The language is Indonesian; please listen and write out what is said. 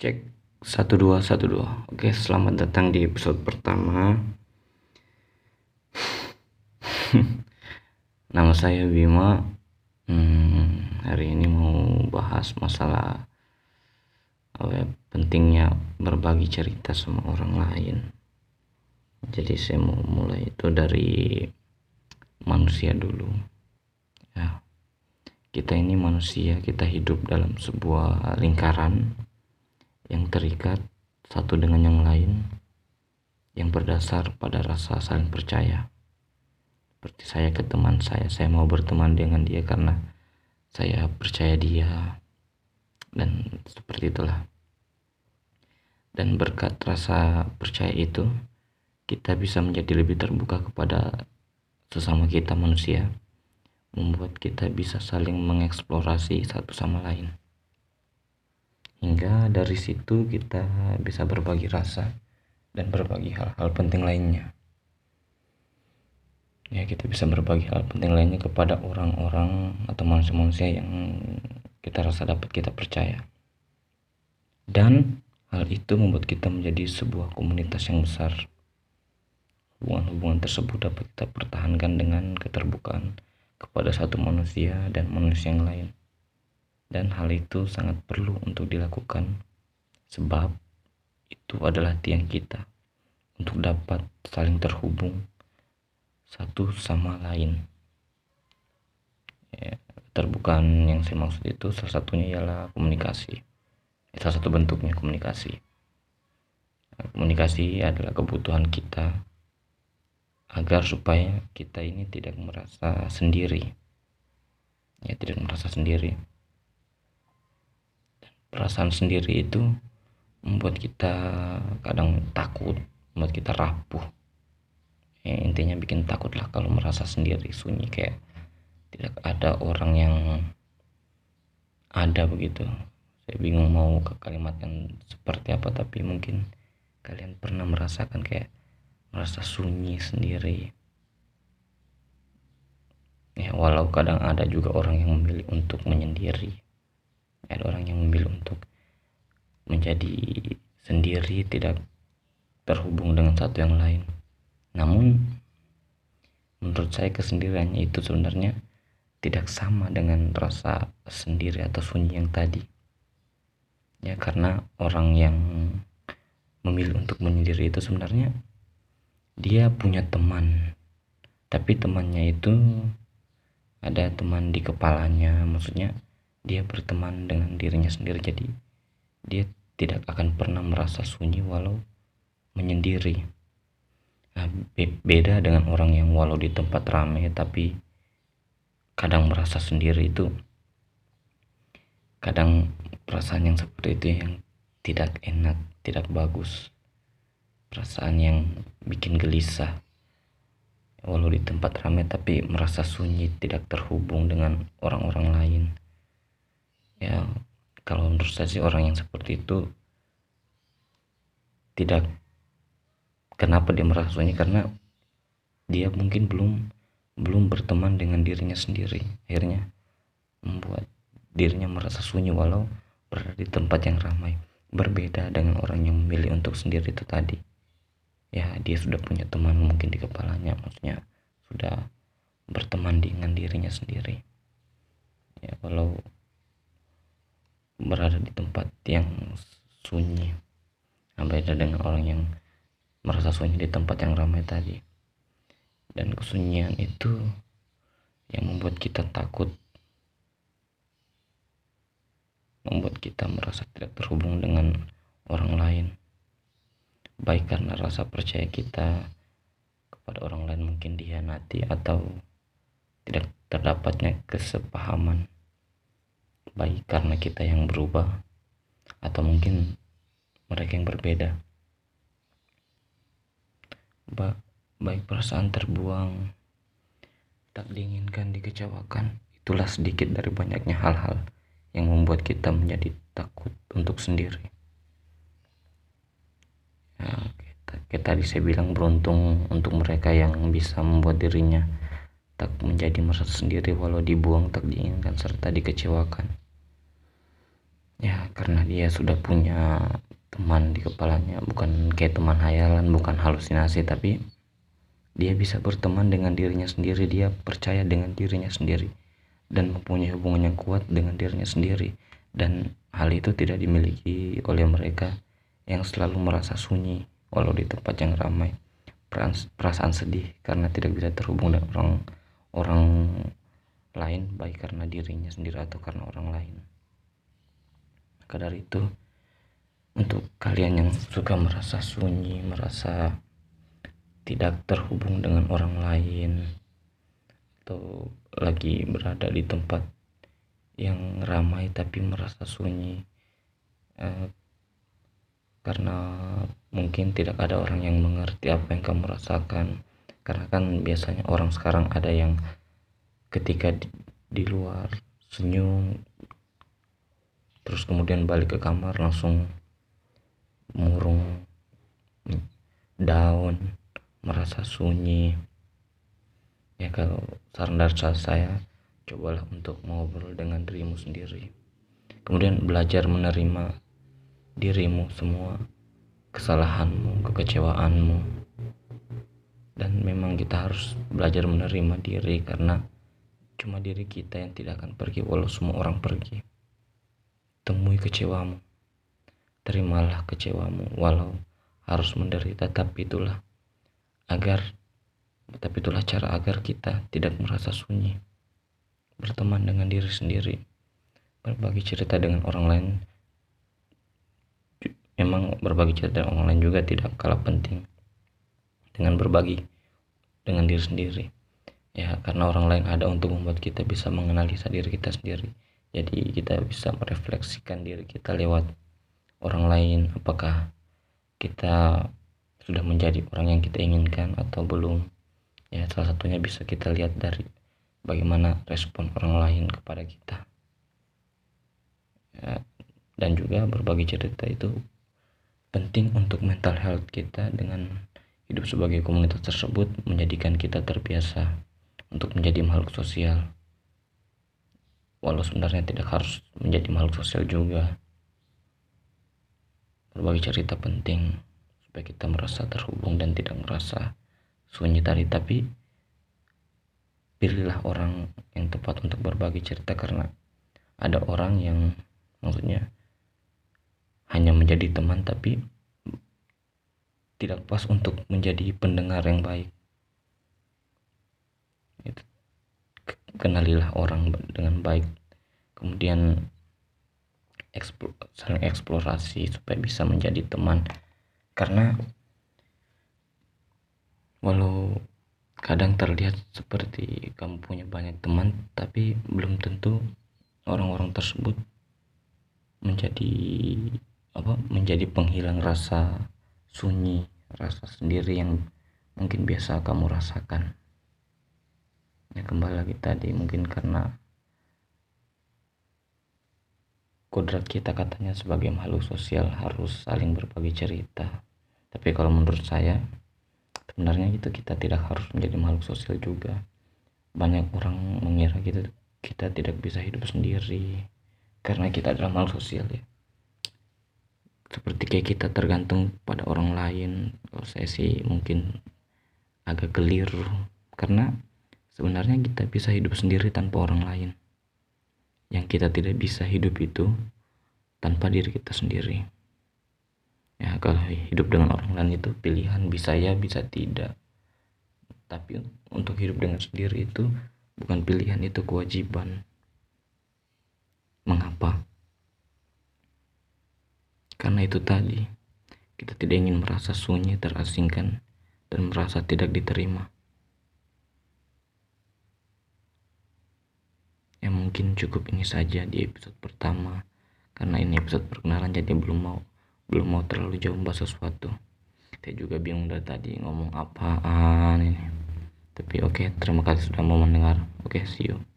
Cek satu dua satu dua. Oke, selamat datang di episode pertama. Nama saya Bima. Hmm, hari ini mau bahas masalah apa ya, pentingnya berbagi cerita sama orang lain. Jadi saya mau mulai itu dari manusia dulu. Ya, kita ini manusia, kita hidup dalam sebuah lingkaran yang terikat satu dengan yang lain yang berdasar pada rasa saling percaya. Seperti saya ke teman saya, saya mau berteman dengan dia karena saya percaya dia dan seperti itulah. Dan berkat rasa percaya itu, kita bisa menjadi lebih terbuka kepada sesama kita manusia, membuat kita bisa saling mengeksplorasi satu sama lain hingga dari situ kita bisa berbagi rasa dan berbagi hal-hal penting lainnya. Ya kita bisa berbagi hal penting lainnya kepada orang-orang atau manusia-manusia yang kita rasa dapat kita percaya. Dan hal itu membuat kita menjadi sebuah komunitas yang besar. Hubungan-hubungan tersebut dapat kita pertahankan dengan keterbukaan kepada satu manusia dan manusia yang lain dan hal itu sangat perlu untuk dilakukan sebab itu adalah tiang kita untuk dapat saling terhubung satu sama lain. Ya, terbukaan yang saya maksud itu salah satunya ialah komunikasi. Salah satu bentuknya komunikasi. Komunikasi adalah kebutuhan kita agar supaya kita ini tidak merasa sendiri. Ya tidak merasa sendiri perasaan sendiri itu membuat kita kadang takut membuat kita rapuh. Ya, intinya bikin takut lah kalau merasa sendiri sunyi kayak tidak ada orang yang ada begitu. Saya bingung mau ke kalimat yang seperti apa tapi mungkin kalian pernah merasakan kayak merasa sunyi sendiri. Ya walau kadang ada juga orang yang memilih untuk menyendiri ada orang yang memilih untuk menjadi sendiri tidak terhubung dengan satu yang lain. Namun menurut saya kesendiriannya itu sebenarnya tidak sama dengan rasa sendiri atau sunyi yang tadi. Ya karena orang yang memilih untuk menyendiri itu sebenarnya dia punya teman. Tapi temannya itu ada teman di kepalanya maksudnya dia berteman dengan dirinya sendiri jadi dia tidak akan pernah merasa sunyi walau menyendiri. Nah, be beda dengan orang yang walau di tempat ramai tapi kadang merasa sendiri itu. Kadang perasaan yang seperti itu yang tidak enak tidak bagus. Perasaan yang bikin gelisah. Walau di tempat ramai tapi merasa sunyi tidak terhubung dengan orang-orang lain ya kalau menurut saya sih orang yang seperti itu tidak kenapa dia merasa karena dia mungkin belum belum berteman dengan dirinya sendiri. Akhirnya membuat dirinya merasa sunyi walau berada di tempat yang ramai. Berbeda dengan orang yang memilih untuk sendiri itu tadi. Ya dia sudah punya teman mungkin di kepalanya maksudnya sudah berteman dengan dirinya sendiri. Ya kalau berada di tempat yang sunyi. Beda dengan orang yang merasa sunyi di tempat yang ramai tadi. Dan kesunyian itu yang membuat kita takut. Membuat kita merasa tidak terhubung dengan orang lain. Baik karena rasa percaya kita kepada orang lain mungkin dihianati atau tidak terdapatnya kesepahaman baik karena kita yang berubah atau mungkin mereka yang berbeda. Ba baik perasaan terbuang tak diinginkan dikecewakan itulah sedikit dari banyaknya hal-hal yang membuat kita menjadi takut untuk sendiri. Ya, kita, kita tadi saya bilang beruntung untuk mereka yang bisa membuat dirinya tak menjadi merasa sendiri walau dibuang tak diinginkan serta dikecewakan. Ya karena dia sudah punya teman di kepalanya bukan kayak teman hayalan bukan halusinasi tapi dia bisa berteman dengan dirinya sendiri dia percaya dengan dirinya sendiri dan mempunyai hubungan yang kuat dengan dirinya sendiri dan hal itu tidak dimiliki oleh mereka yang selalu merasa sunyi walau di tempat yang ramai. Perasaan sedih karena tidak bisa terhubung dengan orang orang lain baik karena dirinya sendiri atau karena orang lain. Maka dari itu untuk kalian yang suka merasa sunyi merasa tidak terhubung dengan orang lain atau lagi berada di tempat yang ramai tapi merasa sunyi eh, karena mungkin tidak ada orang yang mengerti apa yang kamu rasakan karena kan biasanya orang sekarang ada yang ketika di, di luar senyum terus kemudian balik ke kamar langsung murung down merasa sunyi. Ya kalau saran dari saya cobalah untuk ngobrol dengan dirimu sendiri. Kemudian belajar menerima dirimu semua kesalahanmu kekecewaanmu dan memang kita harus belajar menerima diri karena cuma diri kita yang tidak akan pergi walau semua orang pergi. Temui kecewamu. Terimalah kecewamu walau harus menderita. Tapi itulah agar tapi itulah cara agar kita tidak merasa sunyi. Berteman dengan diri sendiri. Berbagi cerita dengan orang lain. Memang berbagi cerita dengan orang lain juga tidak kalah penting. Dengan berbagi dengan diri sendiri. Ya karena orang lain ada untuk membuat kita bisa menganalisa diri kita sendiri. Jadi kita bisa merefleksikan diri kita lewat orang lain apakah kita sudah menjadi orang yang kita inginkan atau belum. Ya salah satunya bisa kita lihat dari bagaimana respon orang lain kepada kita. Ya, dan juga berbagi cerita itu penting untuk mental health kita dengan hidup sebagai komunitas tersebut menjadikan kita terbiasa untuk menjadi makhluk sosial. Walau sebenarnya tidak harus menjadi makhluk sosial juga. Berbagi cerita penting supaya kita merasa terhubung dan tidak merasa sunyi tadi tapi pilihlah orang yang tepat untuk berbagi cerita karena ada orang yang maksudnya hanya menjadi teman tapi tidak pas untuk menjadi pendengar yang baik. Kenalilah orang dengan baik. Kemudian eksplor, saling eksplorasi supaya bisa menjadi teman. Karena walau kadang terlihat seperti kamu punya banyak teman tapi belum tentu orang-orang tersebut menjadi apa menjadi penghilang rasa sunyi rasa sendiri yang mungkin biasa kamu rasakan. Ya kembali lagi tadi mungkin karena kodrat kita katanya sebagai makhluk sosial harus saling berbagi cerita. Tapi kalau menurut saya sebenarnya itu kita tidak harus menjadi makhluk sosial juga. Banyak orang mengira kita kita tidak bisa hidup sendiri karena kita adalah makhluk sosial ya seperti kayak kita tergantung pada orang lain. Kalau saya sih mungkin agak keliru karena sebenarnya kita bisa hidup sendiri tanpa orang lain. Yang kita tidak bisa hidup itu tanpa diri kita sendiri. Ya kalau hidup dengan orang lain itu pilihan bisa ya bisa tidak. Tapi untuk hidup dengan sendiri itu bukan pilihan itu kewajiban. Mengapa karena itu tadi kita tidak ingin merasa sunyi terasingkan dan merasa tidak diterima. Ya mungkin cukup ini saja di episode pertama karena ini episode perkenalan jadi belum mau belum mau terlalu jauh membahas sesuatu. Saya juga bingung dari tadi ngomong apaan ini. Tapi oke okay, terima kasih sudah mau mendengar. Oke okay, see you